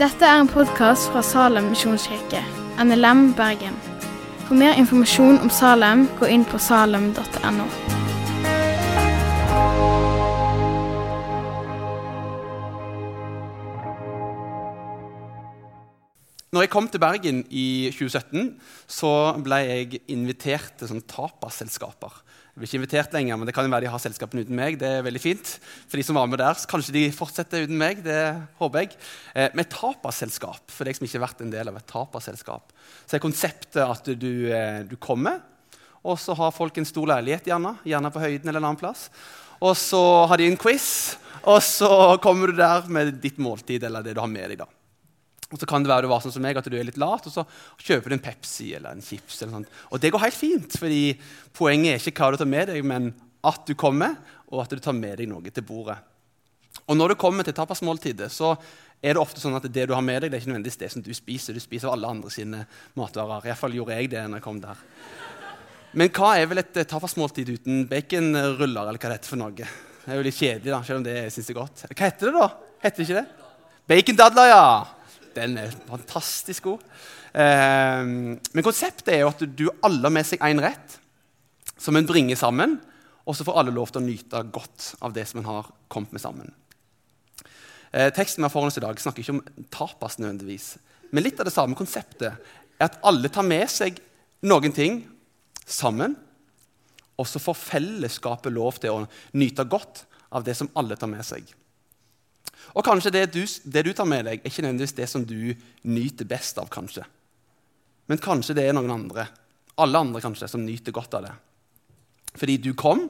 Dette er en podkast fra Salem misjonskirke, NLM Bergen. For mer informasjon om Salem, gå inn på salem.no. Når jeg kom til Bergen i 2017, så ble jeg invitert til sånn tapasselskaper. Jeg blir ikke invitert lenger, men det kan jo være de har selskapene uten meg. Det er veldig fint. For de som var med der, så Kanskje de fortsetter uten meg. det håper jeg. Eh, med tapasselskap, for deg som ikke har vært en del av et tapasselskap, så er konseptet at du, eh, du kommer, og så har folk en stor leilighet, gjerne, gjerne på høyden eller en annen plass. Og så har de en quiz, og så kommer du der med ditt måltid eller det du har med deg. da. Og så kan det være du var sånn som meg, at du er litt lat, og så kjøper du en Pepsi eller en chips. eller sånt. Og det går helt fint, fordi poenget er ikke hva du tar med deg, men at du kommer, og at du tar med deg noe til bordet. Og når du kommer til tapasmåltidet, så er det ofte sånn at det du har med deg, det er ikke nødvendigvis det som du spiser. Du spiser alle andre sine matvarer. Iallfall gjorde jeg det når jeg kom der. Men hva er vel et eh, tapasmåltid uten baconruller, eller hva det heter for noe? Det er jo litt kjedelig, da, selv om det syns jeg godt. Hva heter det, da? Heter det ikke det? Bacondadler, ja. Den er fantastisk god. Eh, men konseptet er jo at du alle har med seg én rett som en bringer sammen, og så får alle lov til å nyte godt av det som en har kommet med sammen. Eh, teksten vi har foran oss i dag, snakker ikke om tapas nødvendigvis. Men litt av det samme konseptet er at alle tar med seg noen ting sammen, og så får fellesskapet lov til å nyte godt av det som alle tar med seg. Og kanskje det du, det du tar med deg, er ikke nødvendigvis det som du nyter best av. kanskje. Men kanskje det er noen andre, alle andre kanskje, som nyter godt av det. Fordi du kom,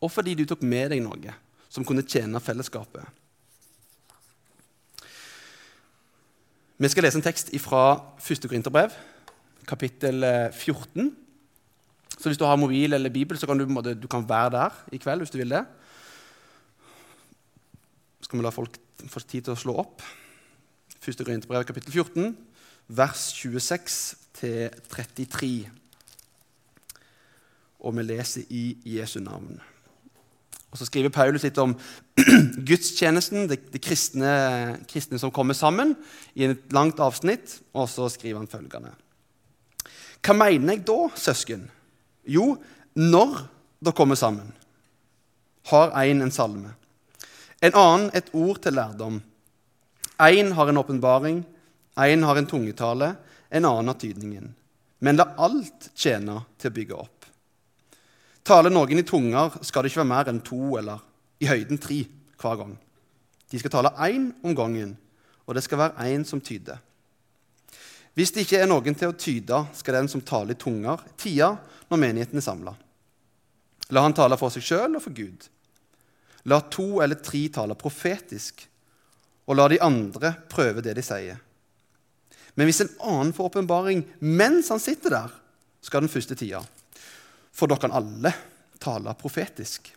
og fordi du tok med deg noe som kunne tjene fellesskapet. Vi skal lese en tekst fra 1. Korinterbrev, kapittel 14. Eh, så hvis du har mobil eller bibel, så kan du, du kan være der i kveld hvis du vil det. Skal vi la folk få tid til å slå opp. 1. Korinterbrev, kapittel 14, vers 26-33. Og vi leser i Jesu navn. Og Så skriver Paulus litt om gudstjenesten, det, det kristne, kristne, som kommer sammen, i et langt avsnitt. Og så skriver han følgende. Hva mener jeg da, søsken? Jo, når dere kommer sammen, har én en salme, en annen et ord til lærdom. Én har en åpenbaring, én har en tungetale, en annen har tydningen. Men la alt tjene til å bygge opp. Taler noen i tunger, skal det ikke være mer enn to eller i høyden tre hver gang. De skal tale én om gangen, og det skal være én som tyder. Hvis det ikke er noen til å tyde, skal den som taler i tunger, tie når menigheten er samla. La han tale for seg sjøl og for Gud. La to eller tre tale profetisk, og la de andre prøve det de sier. Men hvis en annen får åpenbaring mens han sitter der, skal den første tida for dere kan alle tale profetisk.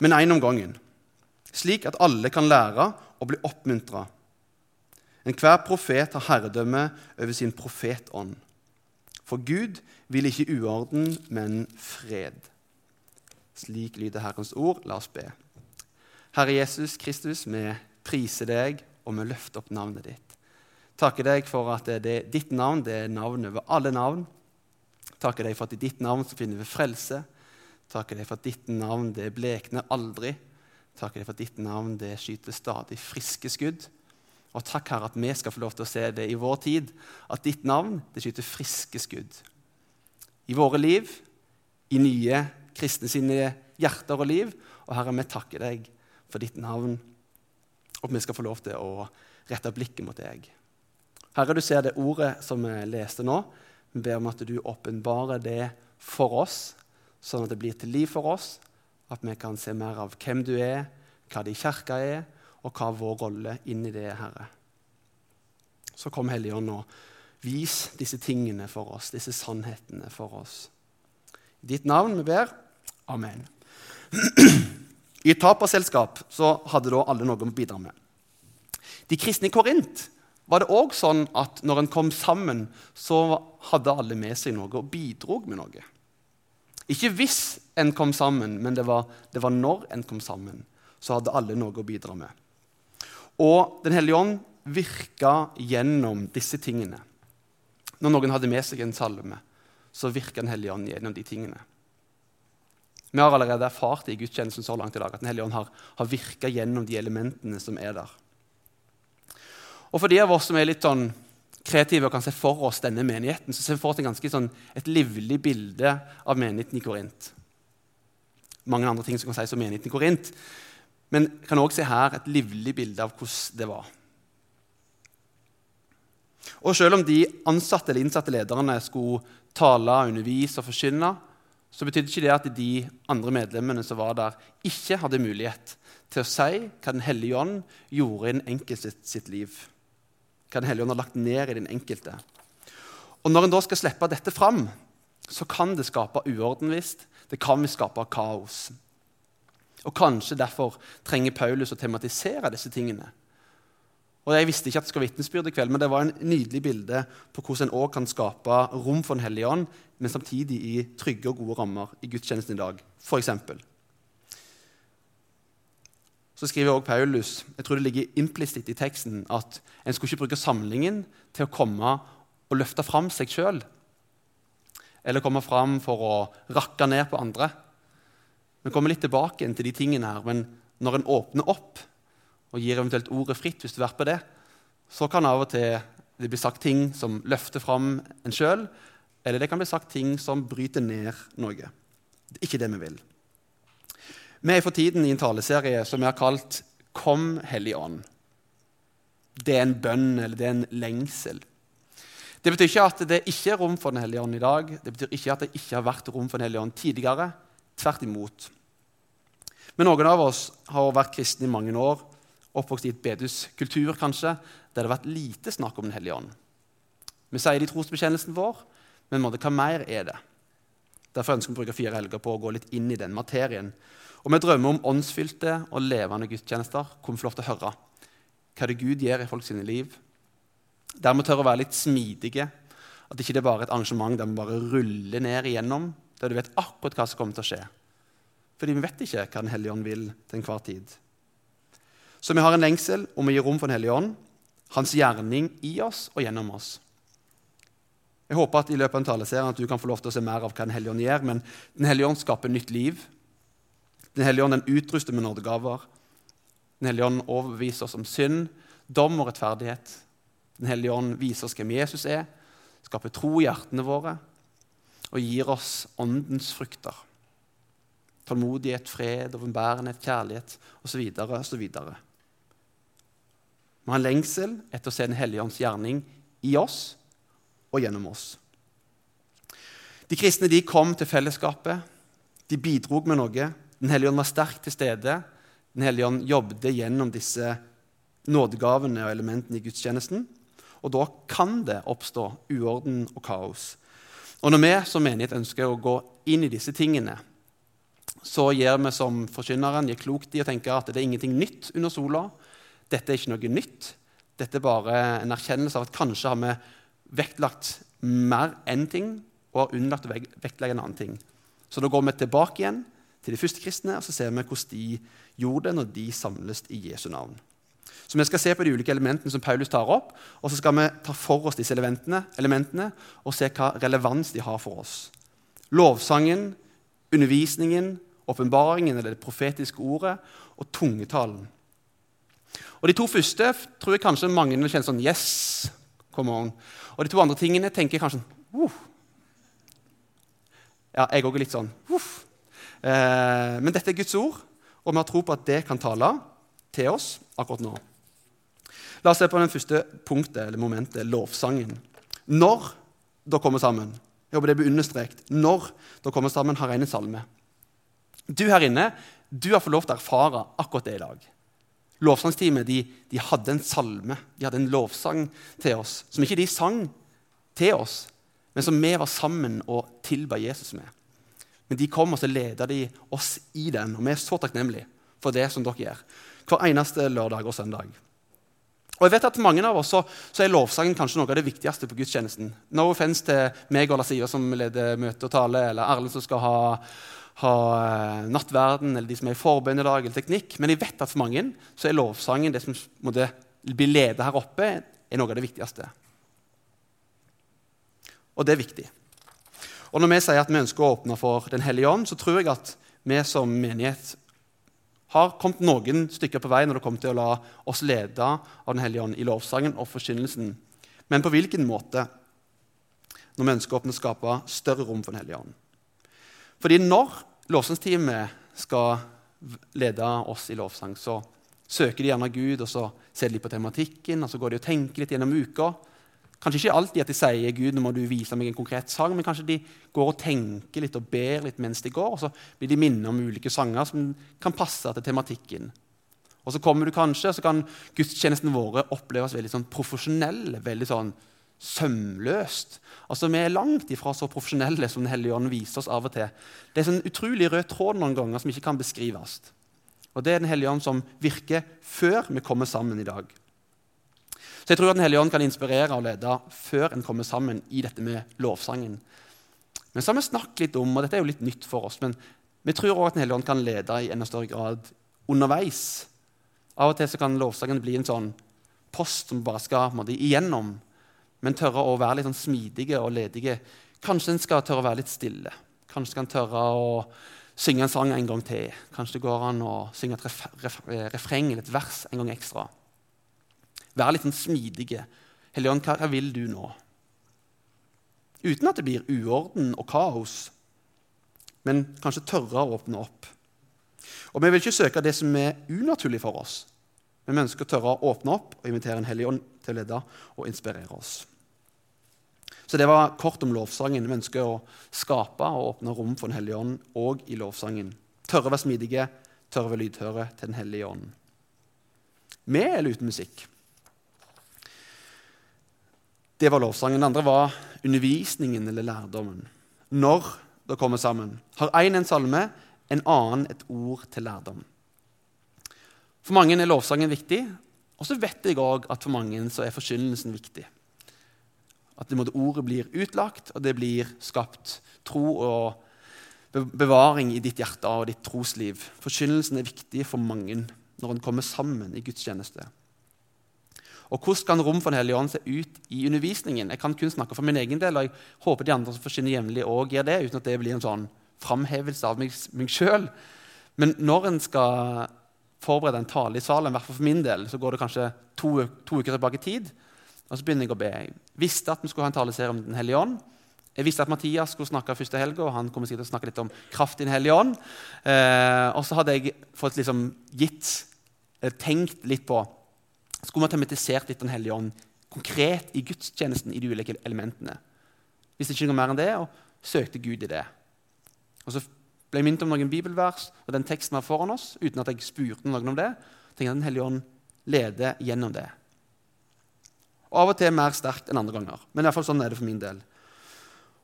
Men én om gangen, slik at alle kan lære og bli oppmuntra. Enhver profet har herredømme over sin profetånd. For Gud vil ikke uorden, men fred. Slik lyder Herrens ord. La oss be. Herre Jesus Kristus, vi priser deg, og vi løfter opp navnet ditt. Takker deg for at det, ditt navn det er navn over alle navn. Takker deg for at i ditt navn så finner vi frelse. Takker deg for at ditt navn det blekner aldri. Takker deg for at ditt navn det skyter stadig friske skudd. Og takk, Herre, at vi skal få lov til å se det i vår tid, at ditt navn det skyter friske skudd. I våre liv, i nye kristne sine hjerter og liv. Og Herre, vi takker deg for ditt navn, og vi skal få lov til å rette blikket mot deg. Herre, du ser det ordet som vi leste nå. Vi ber om at du åpenbarer det for oss, sånn at det blir til liv for oss. At vi kan se mer av hvem du er, hva din kirke er, og hva vår rolle inni det er, Herre. Så kom Helligånd og vis disse tingene for oss, disse sannhetene for oss. Ditt navn vi ber. Amen. I taperselskap så hadde da alle noe å bidra med. De kristne i Korint var det òg sånn at når en kom sammen, så hadde alle med seg noe og bidrog med noe. Ikke hvis en kom sammen, men det var, det var når en kom sammen. Så hadde alle noe å bidra med. Og Den hellige ånd virka gjennom disse tingene. Når noen hadde med seg en salme, så virker Den hellige ånd gjennom de tingene. Vi har allerede erfart i gudstjenesten så langt i dag at Den hellige ånd har, har virka gjennom de elementene som er der. Og For de av oss som er litt sånn kreative og kan se for oss denne menigheten, så ser vi for oss ganske sånn, et livlig bilde av menigheten i Korint. Mange andre ting som kan sies om menigheten i Korint. Men kan også se her et livlig bilde av hvordan det var. Og Selv om de ansatte eller innsatte lederne skulle tale, undervise og forkynne, så betydde ikke det at de andre medlemmene som var der, ikke hadde mulighet til å si hva Den hellige ånd gjorde i den enkelte sitt liv. Hva Den hellige ånd har lagt ned i den enkelte. Og Når en da skal slippe dette fram, så kan det skape uorden visst. Det kan skape kaos. Og Kanskje derfor trenger Paulus å tematisere disse tingene. Og Jeg visste ikke at det skulle vitnesbyrd i kveld, men det var en nydelig bilde på hvordan en også kan skape rom for Den hellige ånd, men samtidig i trygge og gode rammer i gudstjenesten i dag. Eksempel. så skriver også Paulus jeg tror det ligger implisitt i teksten, at en skulle ikke bruke samlingen til å komme og løfte fram seg sjøl. Eller komme fram for å rakke ned på andre. Vi kommer litt tilbake til de tingene her, men når en åpner opp og gir eventuelt ordet fritt, hvis du verper det, så kan av og til det bli sagt ting som løfter fram en sjøl, eller det kan bli sagt ting som bryter ned noe. Det er ikke det vi vil. Vi er for tiden i en taleserie som vi har kalt 'Kom, Hellige ånd'. Det er en bønn, eller det er en lengsel. Det betyr ikke at det ikke er rom for Den hellige ånd i dag. Det betyr ikke at det ikke har vært rom for Den hellige ånd tidligere. Tvert imot. Men noen av oss har vært kristne i mange år oppvokst i et bedehuskultur kanskje, der det har vært lite snakk om Den hellige ånd. Vi sier det i trosbekjennelsen vår, men hva mer er det? Derfor ønsker vi å bruke fire helger på å gå litt inn i den materien. Og vi drømmer om åndsfylte og levende gudstjenester hvor vi får lov til å høre hva det Gud gjør i folk sine liv. Der vi tør å være litt smidige. At ikke det bare er et arrangement der vi bare ruller ned igjennom, der du vet akkurat hva som kommer til å skje. Fordi vi vet ikke hva Den hellige ånd vil til enhver tid. Så vi har en lengsel om å gi rom for Den hellige ånd, hans gjerning i oss og gjennom oss. Jeg håper at i løpet av en taleserie at du kan få lov til å se mer av hva Den hellige ånd gjør. Men Den hellige ånd skaper nytt liv. Den hellige ånd den utruster med nådegaver. Den hellige ånd overbeviser oss om synd, dom og rettferdighet. Den hellige ånd viser oss hvem Jesus er, skaper tro i hjertene våre og gir oss åndens frukter. Tålmodighet, fred, overbærenhet, kjærlighet osv. osv. Vi har en lengsel etter å se Den hellige ånds gjerning i oss og gjennom oss. De kristne de kom til fellesskapet. De bidro med noe. Den hellige ånd var sterkt til stede. Den hellige ånd jobbet gjennom disse nådegavene og elementene i gudstjenesten. Og da kan det oppstå uorden og kaos. Og når vi som menighet ønsker å gå inn i disse tingene, så gjør vi som forkynneren gjør klokt i å tenke at det er ingenting nytt under sola. Dette er ikke noe nytt. Dette er bare en erkjennelse av at kanskje har vi vektlagt mer enn ting og har unnlatt å vektlegge en annen ting. Så da går vi tilbake igjen til de første kristne og så ser vi hvordan de gjorde det når de samles i Jesu navn. Så Vi skal se på de ulike elementene som Paulus tar opp, og så skal vi ta for oss disse elementene, elementene og se hva relevans de har for oss. Lovsangen, undervisningen, åpenbaringen eller det profetiske ordet og tungetalen. Og De to første tror jeg kanskje mange vil kjenne sånn Yes! Come on. Og de to andre tingene tenker jeg kanskje uh. Ja, jeg òg er litt sånn uh. Men dette er Guds ord, og vi har tro på at det kan tale til oss akkurat nå. La oss se på den første punktet, eller momentet, lovsangen. Når dere kommer sammen Jeg håper det blir understreket. Når dere kommer sammen, har en salme. Du her inne du har fått lov til å erfare akkurat det i dag. Lovsangsteamet de, de, hadde en salme, de hadde en lovsang til oss, som ikke de sang til oss, men som vi var sammen og tilba Jesus med. Men de kom, og så leda de oss i den, og vi er så takknemlige for det som dere gjør hver eneste lørdag og søndag. Og jeg vet at mange av oss så, så er lovsangen kanskje noe av det viktigste på gudstjenesten. No offense til meg og Lasia som leder møte og tale, eller Erlend som skal ha, ha uh, nattverden, eller de som er i forbønn i dag, eller teknikk. Men jeg vet at for mange så er lovsangen det som måtte bli ledet her oppe, er noe av det viktigste. Og det er viktig. Og Når vi sier at vi ønsker å åpne for Den hellige ånd, så tror jeg at vi som menighet har kommet noen stykker på vei når det kommer til å la oss lede av Den hellige ånd i lovsangen og forkynnelsen. Men på hvilken måte? Når vi ønsker å åpne og skape større rom for Den hellige ånd. Fordi når lovsangsteamet skal lede oss i lovsang, så søker de gjerne Gud, og så ser de på tematikken, og så går de og tenker litt gjennom uka. Kanskje ikke alltid at de sier Gud, nå må du vise meg en konkret sang, men kanskje de går og tenker litt og ber litt mens de går, og så blir de minnet om ulike sanger som kan passe til tematikken. Og så kommer du kanskje, så kan gudstjenestene våre oppleves veldig sånn profesjonelle. veldig sånn sømløst. Altså, Vi er langt ifra så profesjonelle som Den hellige ånd viser oss av og til. Det er sånn utrolig rød tråd noen ganger som ikke kan beskrives. Og Det er Den hellige ånd som virker før vi kommer sammen i dag. Så jeg tror at Den hellige ånd kan inspirere og lede før en kommer sammen i dette med lovsangen. Men så har vi snakket litt om, og dette er jo litt nytt for oss, men vi tror også at Den hellige ånd kan lede i enda større grad underveis. Av og til så kan lovsangen bli en sånn post som bare skal måtte, igjennom, men tørre å være litt sånn smidige og ledige. Kanskje en skal tørre å være litt stille. Kanskje en kan tørre å synge en sang en gang til. Kanskje det går an å synge et ref ref refreng eller et vers en gang ekstra. Være litt sånn smidige. Helligånd, hva vil du nå? Uten at det blir uorden og kaos, men kanskje tørre å åpne opp. Og Vi vil ikke søke det som er unaturlig for oss, men vi ønsker å tørre å åpne opp og invitere En hellig ånd til å lede og inspirere oss. Så Det var kort om lovsangen. Vi ønsker å skape og åpne rom for Den hellige ånd òg i lovsangen. Tørre å være smidige, tørre å være lydhøre til Den hellige ånd. Med eller uten musikk? Det var lovsangen. Det andre var undervisningen eller lærdommen. Når det kommer sammen. Har én en salme, en annen et ord til lærdom. For mange er lovsangen viktig, og så vet jeg òg at for mange så er forkynnelsen viktig. At ordet blir utlagt, og det blir skapt tro og bevaring i ditt hjerte og ditt trosliv. Forkynnelsen er viktig for mange når en kommer sammen i gudstjeneste. Og hvordan kan rom for Den hellige ånd se ut i undervisningen? Jeg kan kun snakke for min egen del, og jeg håper de andre som forsyner jevnlig, òg gjør det, uten at det blir en sånn framhevelse av meg, meg sjøl. Men når en skal forberede en tale i salen, i hvert fall for min del, så går det kanskje to, to uker tilbake i tid. Og så begynner jeg å be. Jeg visste at vi skulle ha en taleserie om Den hellige ånd. Jeg visste at Mathias skulle snakke første helga, og han kommer sikkert til å snakke litt om kraft i Den hellige ånd. Eh, og så hadde jeg fått liksom gitt, tenkt litt på skulle man tematisert litt Den hellige ånd konkret i gudstjenesten i de ulike elementene. Visste ikke noe mer enn det, og søkte Gud i det. Og Så ble jeg minnet om noen bibelvers og den teksten var foran oss, uten at jeg spurte noen om det. jeg at Den hellige ånd leder gjennom det. Og Av og til mer sterkt enn andre ganger. Men i hvert fall sånn er det for min del.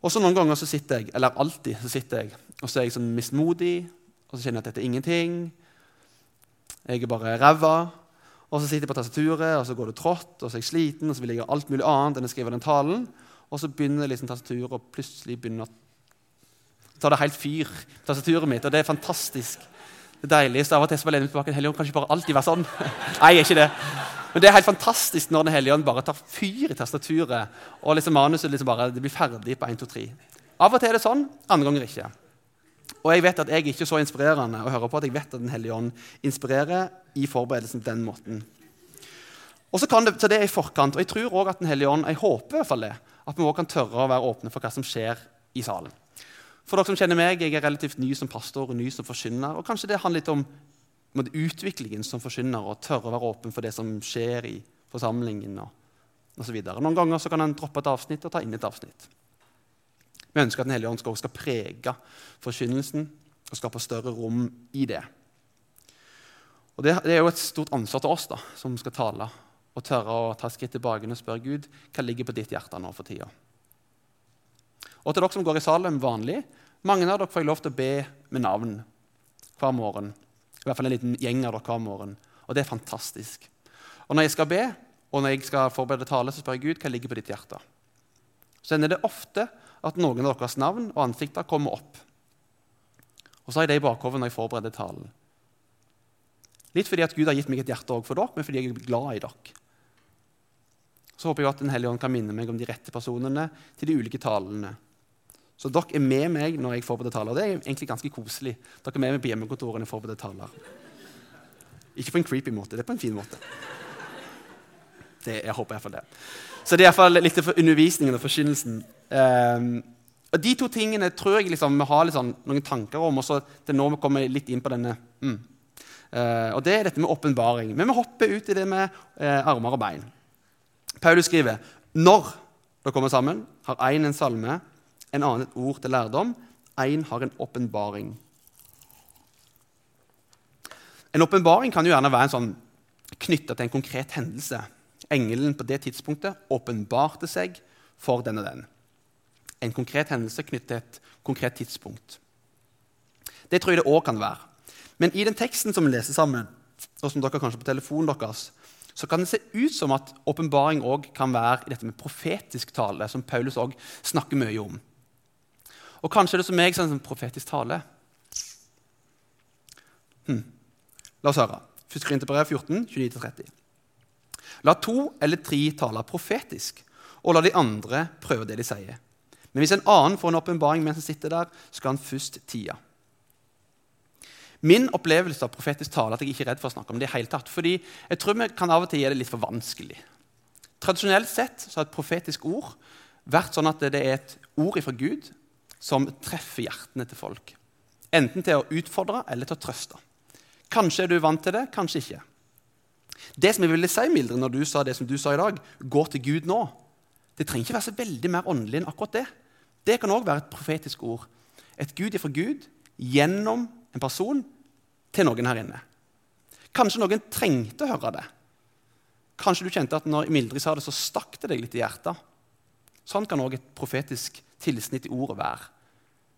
Og så Noen ganger så sitter jeg eller alltid så sitter jeg, og så er jeg sånn mismodig, og så kjenner jeg at dette er ingenting. Jeg er bare ræva. Og så sitter jeg på tastaturet, og så går det trått, og så er jeg sliten, og så vil jeg gjøre alt mulig annet enn å skrive den talen. Og så begynner liksom tastaturet, og plutselig begynner å tar det helt fyr, tastaturet mitt, og det er fantastisk. Det er deilig. Så av og til så bare lener jeg tilbake en hellig ånd. Kan ikke bare alltid være sånn? Nei, er ikke det. Men det er helt fantastisk når Den hellige ånd bare tar fyr i tastaturet, og liksom manuset liksom bare, det blir ferdig på 1, 2, 3. Av og til er det sånn, andre ganger ikke. Og jeg vet at jeg er ikke så inspirerende å høre på at jeg vet at Den hellige ånd inspirerer i forberedelsen på den måten. Og så, det, så det er i forkant. Og jeg tror også at Den hellige ånd, jeg håper i hvert fall det, at vi også kan tørre å være åpne for hva som skjer i salen. For dere som kjenner meg, Jeg er relativt ny som pastor og ny som forkynner. Og kanskje det handler litt om måtte, utviklingen som forsyner, og tørre å være åpen for det som skjer i forsamlingen. og, og så videre. Noen ganger så kan en droppe et avsnitt og ta inn et avsnitt. Vi ønsker at Den hellige ånd skal, skal prege forkynnelsen og skape større rom i det. Og det, det, er jo et stort ansvar til oss da, som skal tale, og tørre å ta skritt tilbake og spørre Gud hva ligger på ditt hjerte nå for tida. Og til dere som går i Salem vanlig, mange av dere får jeg lov til å be med navn hver morgen. I hvert fall en liten gjeng av dere om morgenen. Og det er fantastisk. Og når jeg skal be, Og når jeg skal forberede tale, så spør jeg Gud hva ligger på ditt hjerte. Så hender det ofte at noen av deres navn og ansikter kommer opp. Og så har jeg det i bakhodet når jeg forbereder talen. Litt fordi at Gud har gitt meg et hjerte også for dere, men fordi jeg er glad i dere. Så håper jeg at Den hellige ånd kan minne meg om de rette personene til de ulike talene. Så dere er med meg når jeg forbereder taler. Det er egentlig ganske koselig. Dere er med meg på hjemmekontoret når jeg forbereder taler. Ikke på en creepy måte, det er på en fin måte. Det, jeg håper iallfall det. Så det er iallfall litt for undervisningen og forkynnelsen. Um, og De to tingene tror jeg liksom, vi har liksom noen tanker om. og så er nå vi kommer litt inn på denne. Mm. Uh, og Det er dette med åpenbaring. Men vi hopper ut i det med uh, armer og bein. Paulus skriver når dere kommer sammen, har én en salme, en annen et ord til lærdom, én har en åpenbaring. En åpenbaring kan jo gjerne være en sånn knytta til en konkret hendelse. Engelen på det tidspunktet åpenbarte seg for den og den. En konkret hendelse knyttet til et konkret tidspunkt. Det tror jeg det òg kan være. Men i den teksten som vi leser sammen, og som dere kanskje på telefonen deres, så kan det se ut som at åpenbaring òg kan være i dette med profetisk tale, som Paulus òg snakker mye om. Og kanskje er det som meg som en profetisk tale. Hm. La oss høre. 1. Korinterbrev 14, 29-30. La to eller tre tale profetisk, og la de andre prøve det de sier. Men hvis en annen får en åpenbaring mens han sitter der, skal han først tie. Min opplevelse av profetisk tale at jeg ikke er redd for å snakke om det. i hele tatt, fordi jeg tror vi kan av og til gjøre det litt for vanskelig. Tradisjonelt sett så har et profetisk ord vært sånn at det er et ord fra Gud som treffer hjertene til folk. Enten til å utfordre eller til å trøste. Kanskje er du vant til det, kanskje ikke. Det som jeg ville si, Mildre, når du sa det som du sa i dag, gå til Gud nå, det trenger ikke være så veldig mer åndelig enn akkurat det. Det kan òg være et profetisk ord. Et Gud ifra Gud gjennom en person til noen her inne. Kanskje noen trengte å høre det. Kanskje du kjente at når Mildrid sa det, så stakk det deg litt i hjertet. Sånn kan òg et profetisk tilsnitt i ordet være.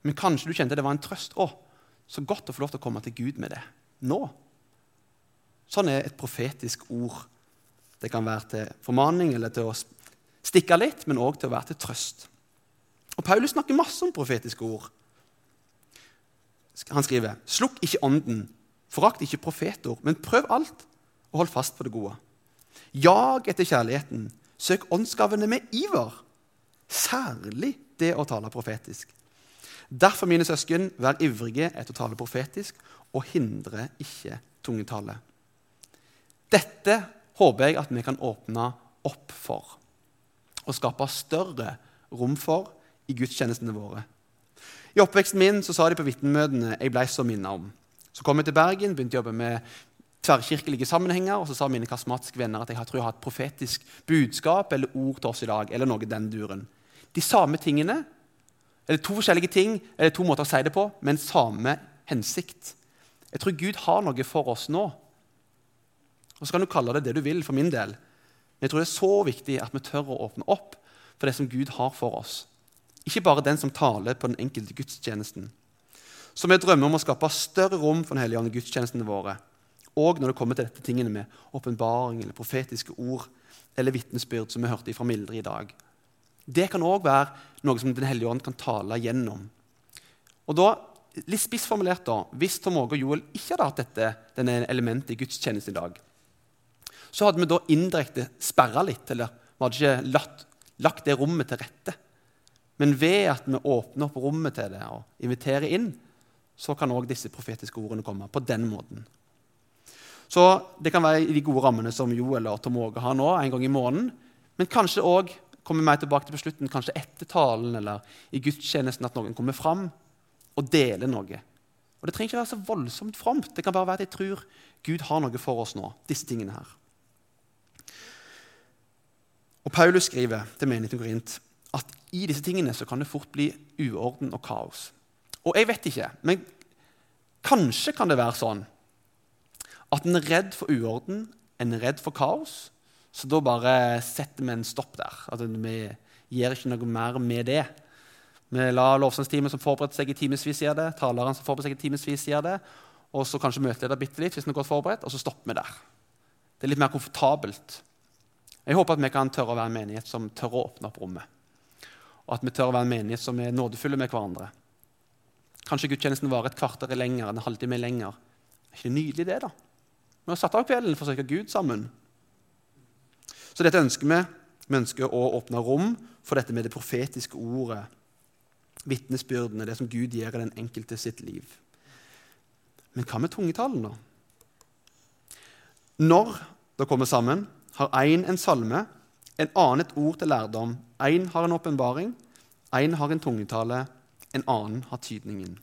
Men kanskje du kjente det var en trøst. Å, så godt å få lov til å komme til Gud med det nå. Sånn er et profetisk ord. Det kan være til formaning eller til å stikke litt, men òg til å være til trøst. Og Paulus snakker masse om profetiske ord. Han skriver.: Slukk ikke ånden, forakt ikke profetord, men prøv alt og hold fast på det gode. Jag etter kjærligheten, søk åndsgavene med iver, særlig det å tale profetisk. Derfor, mine søsken, vær ivrige etter å tale profetisk, og hindre ikke tungetale. Dette håper jeg at vi kan åpne opp for og skape større rom for i gudstjenestene våre. I oppveksten min så sa de på vitnemøtene jeg ble så minnet om. Så kom jeg til Bergen, begynte å jobbe med tverrkirkelige sammenhenger, og så sa mine karismatiske venner at jeg tror jeg har et profetisk budskap eller ord til oss i dag. eller noe den duren. De samme tingene, eller to forskjellige ting, eller to måter å si det på, men samme hensikt. Jeg tror Gud har noe for oss nå. Og Så kan du kalle det det du vil, for min del. Men jeg tror det er så viktig at vi tør å åpne opp for det som Gud har for oss. Ikke bare den som taler på den enkelte gudstjenesten. Så vi drømmer om å skape større rom for Den hellige ånd i gudstjenestene våre. Og når det kommer til dette tingene med åpenbaring eller profetiske ord eller vitnesbyrd, som vi hørte fra Mildre i dag. Det kan òg være noe som Den hellige ånd kan tale gjennom. Og da, litt spissformulert da, Hvis Tom Åge og Joel ikke hadde hatt dette denne elementet i gudstjenesten i dag, så hadde vi da indirekte sperra litt, eller vi hadde ikke lagt, lagt det rommet til rette. Men ved at vi åpner opp rommet til det og inviterer inn, så kan òg disse profetiske ordene komme på den måten. Så Det kan være i de gode rammene som Joel og Tom Åge har nå, en gang i måneden. Men kanskje òg kommer mer tilbake til på slutten, kanskje etter talen eller i gudstjenesten, at noen kommer fram og deler noe. Og Det trenger ikke være så voldsomt fromt. Det kan bare være at jeg tror Gud har noe for oss nå. disse tingene her. Og Paulus skriver til menigheten Korint at i disse tingene så kan det fort bli uorden og kaos. Og jeg vet ikke, men kanskje kan det være sånn at en er redd for uorden, en er redd for kaos, så da bare setter vi en stopp der. At vi gjør ikke noe mer med det. Vi lar lovsangsteamet som forbereder seg i timevis, gjøre det. Taleren som forbereder seg i timevis, gjøre det. Og så kanskje møteleder bitte litt hvis den er godt forberedt, og så stopper vi der. Det er litt mer komfortabelt. Jeg håper at vi kan tørre å være en menighet som tør å åpne opp rommet. Og at vi tør å være en menighet som er nådefulle med hverandre. Kanskje gudstjenesten varer et kvarter lenger, en halvtime lenger. Er ikke det nydelig, det? da? Vi har satt av kvelden for å søke Gud sammen. Så dette ønsker vi. Vi ønsker å åpne rom for dette med det profetiske ordet, vitnesbyrdene, det som Gud gjør i den enkelte sitt liv. Men hva med tungetalen, da? Når det kommer sammen, har én en salme, en annen et ord til lærdom, én har en åpenbaring, én har en tungetale, en annen har tydningen.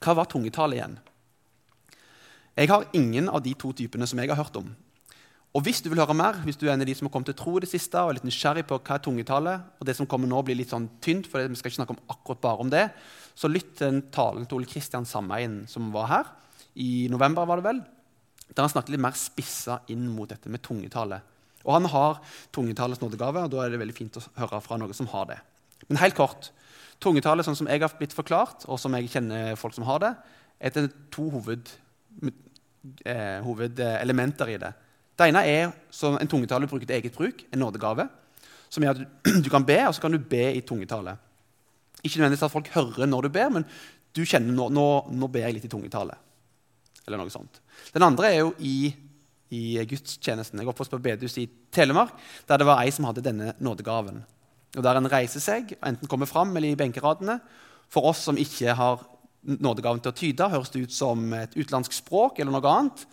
Hva var tungetale igjen? Jeg har ingen av de to typene som jeg har hørt om. Og Hvis du vil høre mer, hvis du er en av de som har kommet til tro i det siste, og er litt nysgjerrig på hva er tungetallet, og det som kommer nå blir litt sånn tynt, for vi skal ikke snakke om akkurat bare om det, så lytt til talen til Ole Kristian Sameien som var her i november. var det vel, Der han snakket litt mer spissa inn mot dette med tungetallet. Og han har tungetalets nådegave, og da er det veldig fint å høre fra noen som har det. Men helt kort, Tungetallet sånn som jeg har blitt forklart, og som jeg kjenner folk som har det, er to hoved, eh, hovedelementer i det. Det ene er som en tungetale bruker til eget bruk, en nådegave. Som gjør at du kan be, og så kan du be i tungetale. Ikke nødvendigvis at folk hører når du ber, men du kjenner nå, nå, nå ber jeg litt i tungetale. Eller noe sånt. Den andre er jo i, i gudstjenesten. Jeg oppvokste på bedehuset i Telemark, der det var ei som hadde denne nådegaven. Og Der en reiser seg, enten kommer fram eller i benkeradene. For oss som ikke har nådegaven til å tyde, høres det ut som et utenlandsk språk eller noe annet.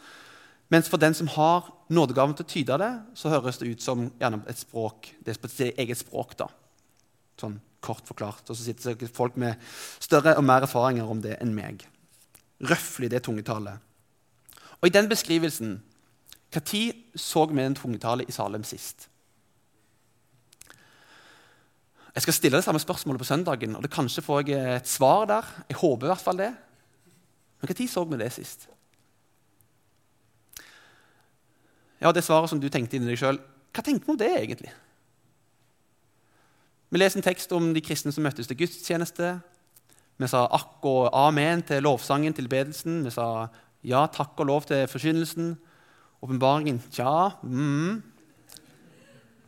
Mens for den som har nådegaven til å tyde det, så høres det ut som et språk, det er på sitt eget språk. da. Sånn kort forklart. Og så sitter det folk med større og mer erfaringer om det enn meg. Røftlig det tungetallet. Og i den beskrivelsen Når så vi en tungetale i Salem sist? Jeg skal stille det samme spørsmålet på søndagen, og det kanskje får jeg et svar der. Jeg håper i hvert fall det. Men når så vi det sist? Ja, det svaret som du tenkte inni deg sjøl, hva tenker vi om det egentlig? Vi leser en tekst om de kristne som møttes til gudstjeneste. Vi sa akk og amen til lovsangen, til bedelsen. Vi sa ja, takk og lov til forkynnelsen. Åpenbaringen tja. Mm.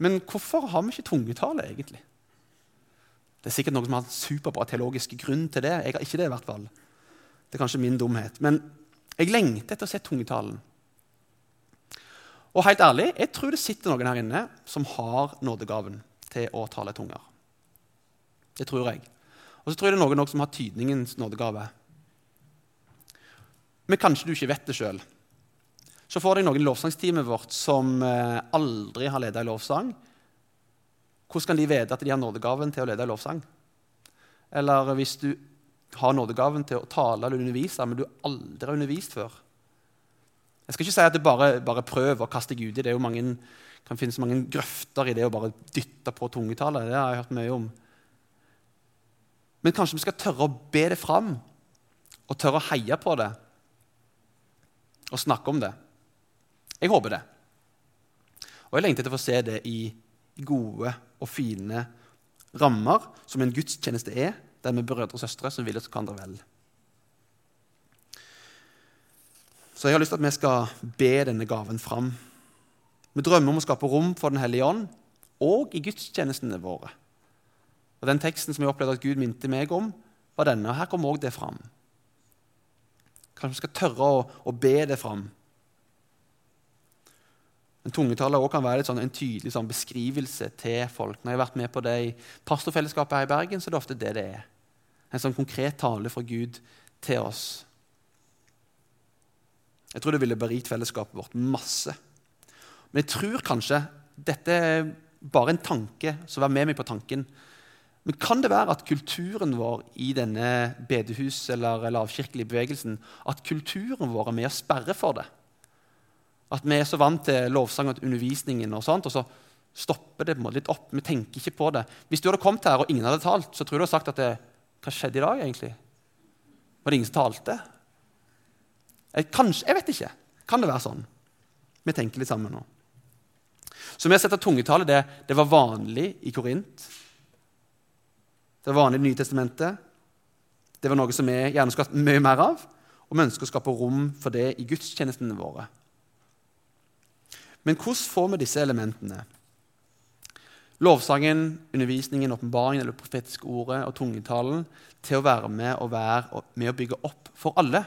Men hvorfor har vi ikke tungetale, egentlig? Det er sikkert noen som har en superbra teologisk grunn til det. Jeg har ikke det i hvert fall. Det er kanskje min dumhet. Men jeg lengter etter å se tungetalen. Og helt ærlig, jeg tror det sitter noen her inne som har nådegaven til å tale tunger. Det tror jeg. Og så tror jeg det er noen som har tydningens nådegave. Men kanskje du ikke vet det sjøl. Så får deg noen i lovsangsteamet vårt som eh, aldri har leda i lovsang, hvordan kan de vite at de har nådegaven til å lede i lovsang? Eller hvis du har nådegaven til å tale eller undervise, men du aldri har undervist før. Jeg skal ikke si at det bare, bare prøv å kaste deg uti. Det mange, kan finnes mange grøfter i det å bare dytte på tungetale. Det har jeg hørt mye om. Men kanskje vi skal tørre å be det fram, og tørre å heie på det og snakke om det. Jeg håper det. Og jeg lengter etter å få se det i gode og fine rammer som en gudstjeneste er, der vi brødre og søstre som vil oss hverandre vel. Så jeg har lyst til at vi skal be denne gaven fram. Vi drømmer om å skape rom for Den hellige ånd og i gudstjenestene våre. Og Den teksten som jeg opplevde at Gud minte meg om, var denne. og Her kommer òg det fram. Kanskje vi skal tørre å, å be det fram en tungetale også kan være sånn, en tydelig sånn, beskrivelse til folk. Når jeg har vært med på det i pastorfellesskapet her i Bergen, så er det ofte det det er. En sånn konkret tale fra Gud til oss. Jeg tror det ville berikt fellesskapet vårt masse. Men jeg tror kanskje dette er bare en tanke, så vær med meg på tanken. Men kan det være at kulturen vår i denne bedehus- eller lavkirkelige bevegelsen at kulturen vår er med å sperre for det? At vi er så vant til lovsang og undervisningen, og sånt, og så stopper det litt opp. Vi tenker ikke på det. Hvis du hadde kommet her og ingen hadde talt, så tror du hadde sagt at det, Hva skjedde i dag, egentlig? Var det ingen som talte? Kanskje, jeg vet ikke. Kan det være sånn? Vi tenker litt sammen nå. Så vi har sett at tungetale det, det var vanlig i Korint. Det var vanlig i Nye Testamentet. Det var noe som vi gjerne skulle hatt mye mer av. Og vi ønsker å skape rom for det i gudstjenestene våre. Men hvordan får vi disse elementene? Lovsangen, undervisningen, åpenbaringen eller profetiske ordet og tungetalen til å være med og være med å bygge opp for alle.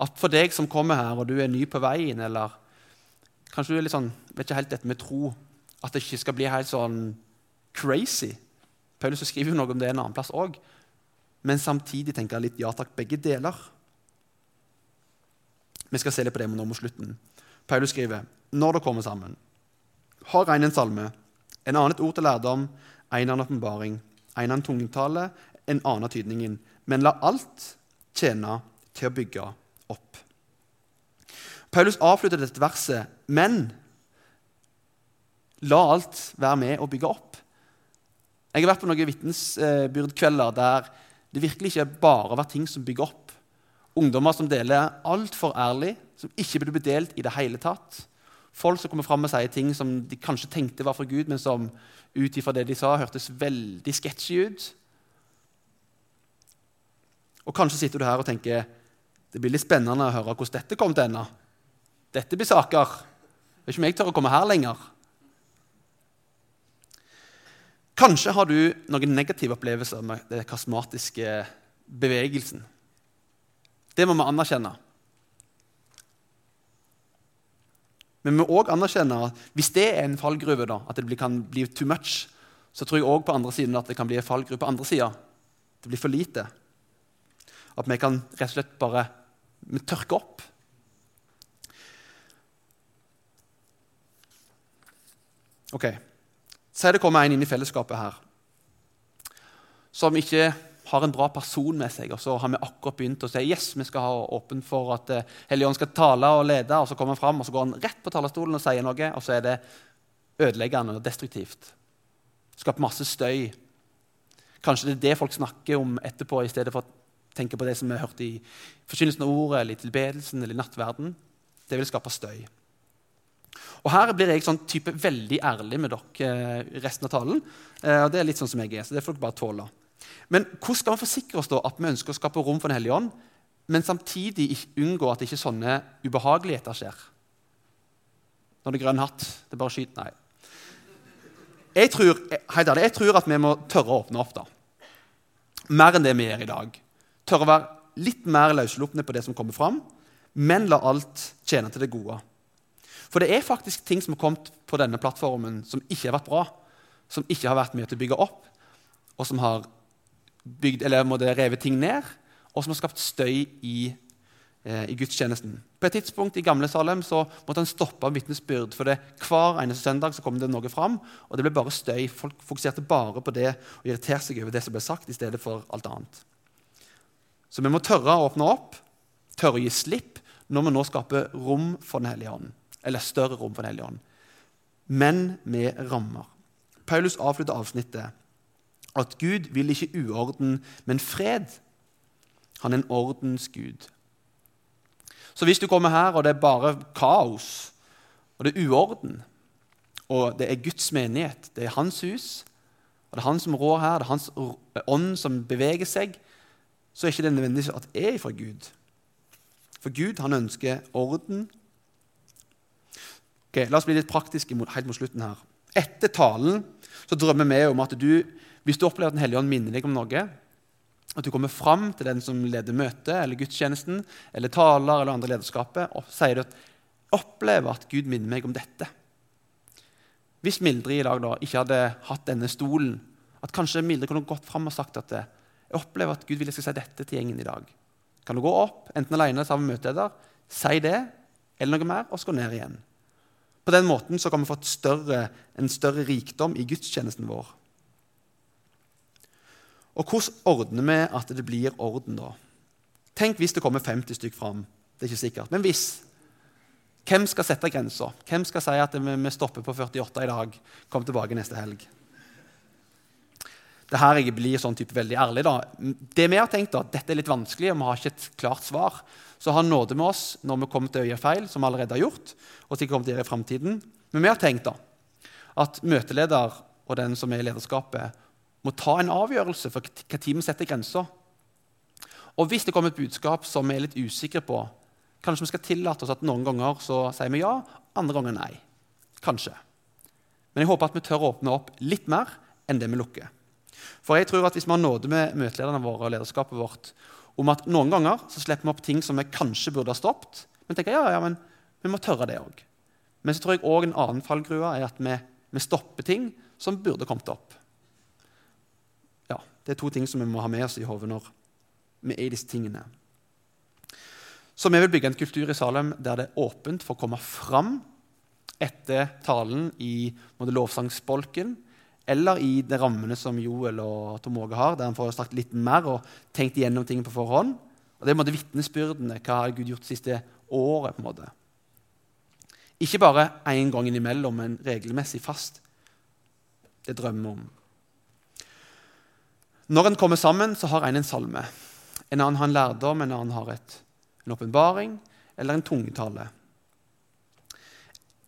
At for deg som kommer her, og du er ny på veien, eller kanskje du er litt sånn, vet ikke helt dette med tro, at det ikke skal bli helt sånn crazy. Paulus skriver jo noe om det en annen plass òg. Men samtidig tenker jeg litt ja takk, begge deler. Vi skal se litt på det nå mot slutten. Paulus skriver når det kommer sammen. Har en en salme, en annen et ord til lærdom, en annen åpenbaring, en annen tungetale, en annen tydningen. Men la alt tjene til å bygge opp. Paulus avslutter dette verset, men la alt være med å bygge opp. Jeg har vært på noen vitnesbyrdkvelder der det virkelig ikke bare har vært ting som bygger opp. Ungdommer som deler altfor ærlig, som ikke burde bli delt i det hele tatt. Folk som kommer fram og sier ting som de kanskje tenkte var fra Gud, men som ut ifra det de sa, hørtes veldig sketsjy ut. Og kanskje sitter du her og tenker det blir litt spennende å høre hvordan dette kommer til ende. Dette blir saker. Det er ikke om jeg tør å komme her lenger. Kanskje har du noen negative opplevelser med den kasmatiske bevegelsen. Det må vi anerkjenne. Men vi må òg anerkjenne at hvis det er en fallgruve, da, at det kan bli too much, så tror jeg òg på andre siden at det kan bli en fallgruve på andre sida. Det blir for lite. At vi kan rett og slett bare tørke opp. Ok, Si det kommer en inn i fellesskapet her som ikke har en bra person med seg, og så har vi akkurat begynt å si yes, vi skal ha åpen for at uh, Helligånd skal tale og lede, og så kommer han fram, og så går han rett på talerstolen og sier noe, og så er det ødeleggende og destruktivt. Skaper masse støy. Kanskje det er det folk snakker om etterpå, i stedet for å tenke på det som vi har hørt i forkynnelsen av ordet, eller i tilbedelsen eller i nattverden. Det vil skape støy. Og Her blir jeg sånn type veldig ærlig med dere eh, resten av talen. Eh, og Det er litt sånn som jeg er, så det får dere bare tåle. Men hvordan skal vi forsikre oss da at vi ønsker å skape rom for Den hellige ånd, men samtidig unngå at ikke sånne ubehageligheter skjer? Når det er grønn hatt, det er bare skyt Nei. Jeg tror, ærlig, jeg tror at vi må tørre å åpne opp. da. Mer enn det vi gjør i dag. Tørre å være litt mer løsslupne på det som kommer fram, men la alt tjene til det gode. For det er faktisk ting som har kommet på denne plattformen som ikke har vært bra. Som ikke har vært med til å bygge opp, og som har bygd, eller måtte revet ting ned, og som har skapt støy i, eh, i gudstjenesten. På et tidspunkt i gamle Salem så måtte han stoppe vitnesbyrd. For det, hver eneste søndag så kom det noe fram, og det ble bare støy. Folk fokuserte bare på det og irriterte seg over det som ble sagt, i stedet for alt annet. Så vi må tørre å åpne opp, tørre å gi slipp, når vi nå skaper rom for Den hellige ånd eller større rom for Den hellige ånd. Men med rammer. Paulus avslutter avsnittet at Gud vil ikke uorden, men fred. Han er en ordens gud. Så hvis du kommer her, og det er bare kaos, og det er uorden, og det er Guds menighet, det er hans hus, og det er han som rår her, det er hans ånd som beveger seg, så er ikke det nødvendigvis at jeg er fra Gud. For Gud han ønsker orden Ok, La oss bli litt praktiske helt mot slutten her. Etter talen så drømmer vi om at du, hvis du opplever at Den hellige ånd minner deg om noe, at du kommer fram til den som leder møtet eller gudstjenesten eller taler eller andre lederskapet, og sier at opplever at Gud minner meg om dette. Hvis Mildrid i dag da ikke hadde hatt denne stolen, at kanskje Mildrid kunne gått fram og sagt at jeg opplever at Gud vil jeg skal si dette til gjengen i dag. Kan du gå opp, enten alene sammen med møteleder, si det, eller noe mer, og så gå ned igjen. På den måten så kan vi få større, en større rikdom i gudstjenesten vår. Og hvordan ordner vi at det blir orden, da? Tenk hvis det kommer 50 stykk fram. Det er ikke sikkert. Men hvis. Hvem skal sette grensa? Hvem skal si at vi stopper på 48 i dag? Kom tilbake neste helg. Det her jeg blir sånn type veldig ærlig. da. Det vi har tenkt da, Dette er litt vanskelig, og vi har ikke et klart svar så ha nåde med oss når vi kommer til å gjøre feil, som vi allerede har gjort. og sikkert kommer til å gjøre i fremtiden. Men vi har tenkt da, at møteleder og den som er i lederskapet, må ta en avgjørelse for hva tid vi setter grenser. Og hvis det kommer et budskap som vi er litt usikre på, Kanskje vi skal tillate oss at noen ganger så sier vi ja, andre ganger nei. Kanskje. Men jeg håper at vi tør å åpne opp litt mer enn det vi lukker. For jeg tror at hvis vi har nåde med møtelederne våre og lederskapet vårt om at noen ganger så slipper vi opp ting som vi kanskje burde ha stoppet, men tenker ja, ja, men vi må tørre det òg. Men så tror jeg òg en annen fallgrue er at vi, vi, stopper ting som burde kommet opp. Ja, Det er to ting som vi må ha med oss i hodet når vi er i disse tingene. Så vi vil bygge en kultur i Salem der det er åpent for å komme fram etter talen i lovsangsbolken, eller i de rammene som Joel og Tom Åge har, der han får snakket litt mer og tenkt igjennom ting på forhånd. Og Det er en vitnesbyrdene. Hva har Gud gjort det siste året? på en måte. Ikke bare én gang innimellom, men regelmessig fast. Det drømmer om. Når en kommer sammen, så har en en salme. En annen har en lærdom, en annen har et en åpenbaring eller en tungetale.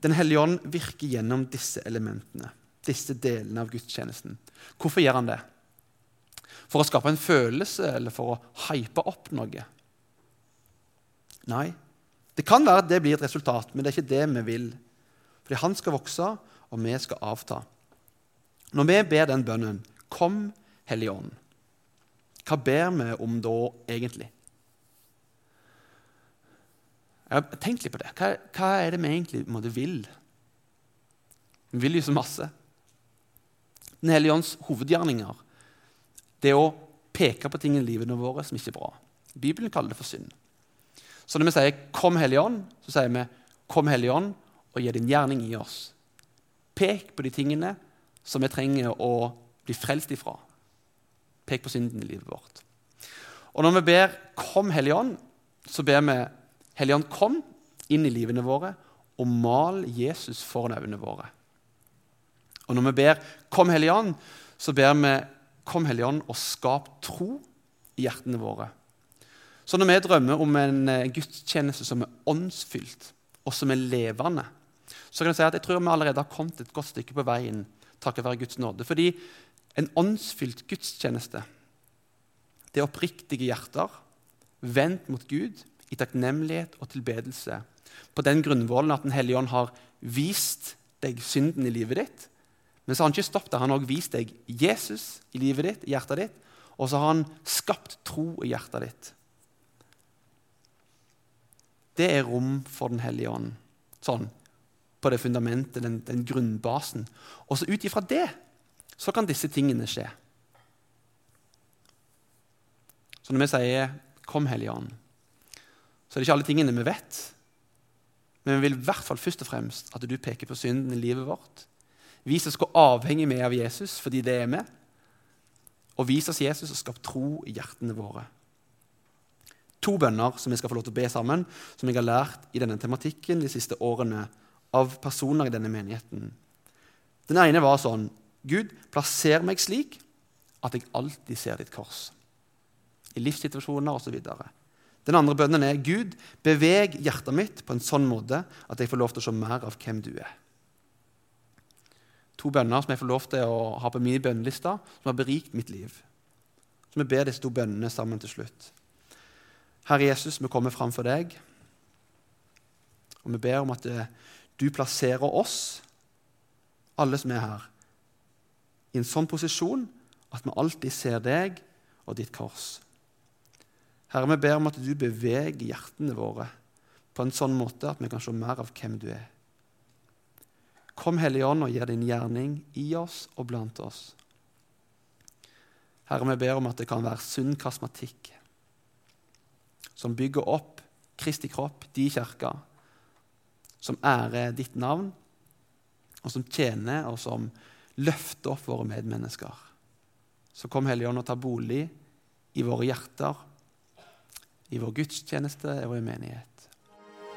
Den hellige ånd virker gjennom disse elementene, disse delene av gudstjenesten. Hvorfor gjør han det? For å skape en følelse eller for å hype opp noe? Nei. Det kan være at det blir et resultat, men det er ikke det vi vil. Fordi han skal vokse, og vi skal avta. Når vi ber den bønnen 'Kom, Hellige Ånd', hva ber vi om da egentlig? Tenk litt på det. Hva, hva er det vi egentlig måtte vil? Vi vil jo så masse. Den hellige ånds hovedgjerninger det å peke på ting i livene våre som ikke er bra. Bibelen kaller det for synd. Så når vi sier 'Kom, Hellige Ånd', så sier vi 'Kom, Hellige Ånd, og gi din gjerning i oss'. Pek på de tingene som vi trenger å bli frelst ifra. Pek på synden i livet vårt. Og når vi ber 'Kom, Hellige Ånd', så ber vi 'Hellige Ånd, kom inn i livene våre og mal Jesus foran øynene våre. Og når vi ber 'Kom, Helligånd', så ber vi 'Kom, Helligånd, og skap tro i hjertene våre'. Så når vi drømmer om en eh, gudstjeneste som er åndsfylt, og som er levende, så kan jeg si at jeg tror vi allerede har kommet et godt stykke på veien takket være Guds nåde. Fordi en åndsfylt gudstjeneste, det er oppriktige hjerter vendt mot Gud i takknemlighet og tilbedelse. På den grunnvollen at Den hellige ånd har vist deg synden i livet ditt. Men så har han ikke stoppet det. Han har også vist deg Jesus i livet ditt, i hjertet ditt. Og så har han skapt tro i hjertet ditt. Det er rom for Den hellige ånd. Sånn, på det fundamentet, den, den grunnbasen. Og så ut ifra det så kan disse tingene skje. Så når vi sier 'Kom, Hellige Ånd', så er det ikke alle tingene vi vet. Men vi vil i hvert fall først og fremst at du peker på synden i livet vårt. Vis som skal avhenge vi er av Jesus fordi det er vi. Og vis oss Jesus og skap tro i hjertene våre. To bønner som vi skal få lov til å be sammen, som jeg har lært i denne tematikken de siste årene av personer i denne menigheten. Den ene var sånn Gud, plasser meg slik at jeg alltid ser ditt kors. I livssituasjoner osv. Den andre bønnen er Gud, beveg hjertet mitt på en sånn måte at jeg får lov til å se mer av hvem du er. To bønner som jeg får lov til å ha på min bønneliste, som har berikt mitt liv. Så vi ber disse to bønnene sammen til slutt. Herre Jesus, vi kommer fram for deg, og vi ber om at eh, du plasserer oss, alle som er her, i en sånn posisjon at vi alltid ser deg og ditt kors. Herre, vi ber om at du beveger hjertene våre på en sånn måte at vi kan se mer av hvem du er. Kom, Hellige Ånd, og gjør din gjerning i oss og blant oss. Herre, vi ber om at det kan være sunn kasmatikk som bygger opp Kristi kropp, de kirke, som ærer ditt navn, og som tjener, og som løfter opp våre medmennesker. Så kom Hellige Ånd og ta bolig i våre hjerter i vår gudstjeneste og i menighet.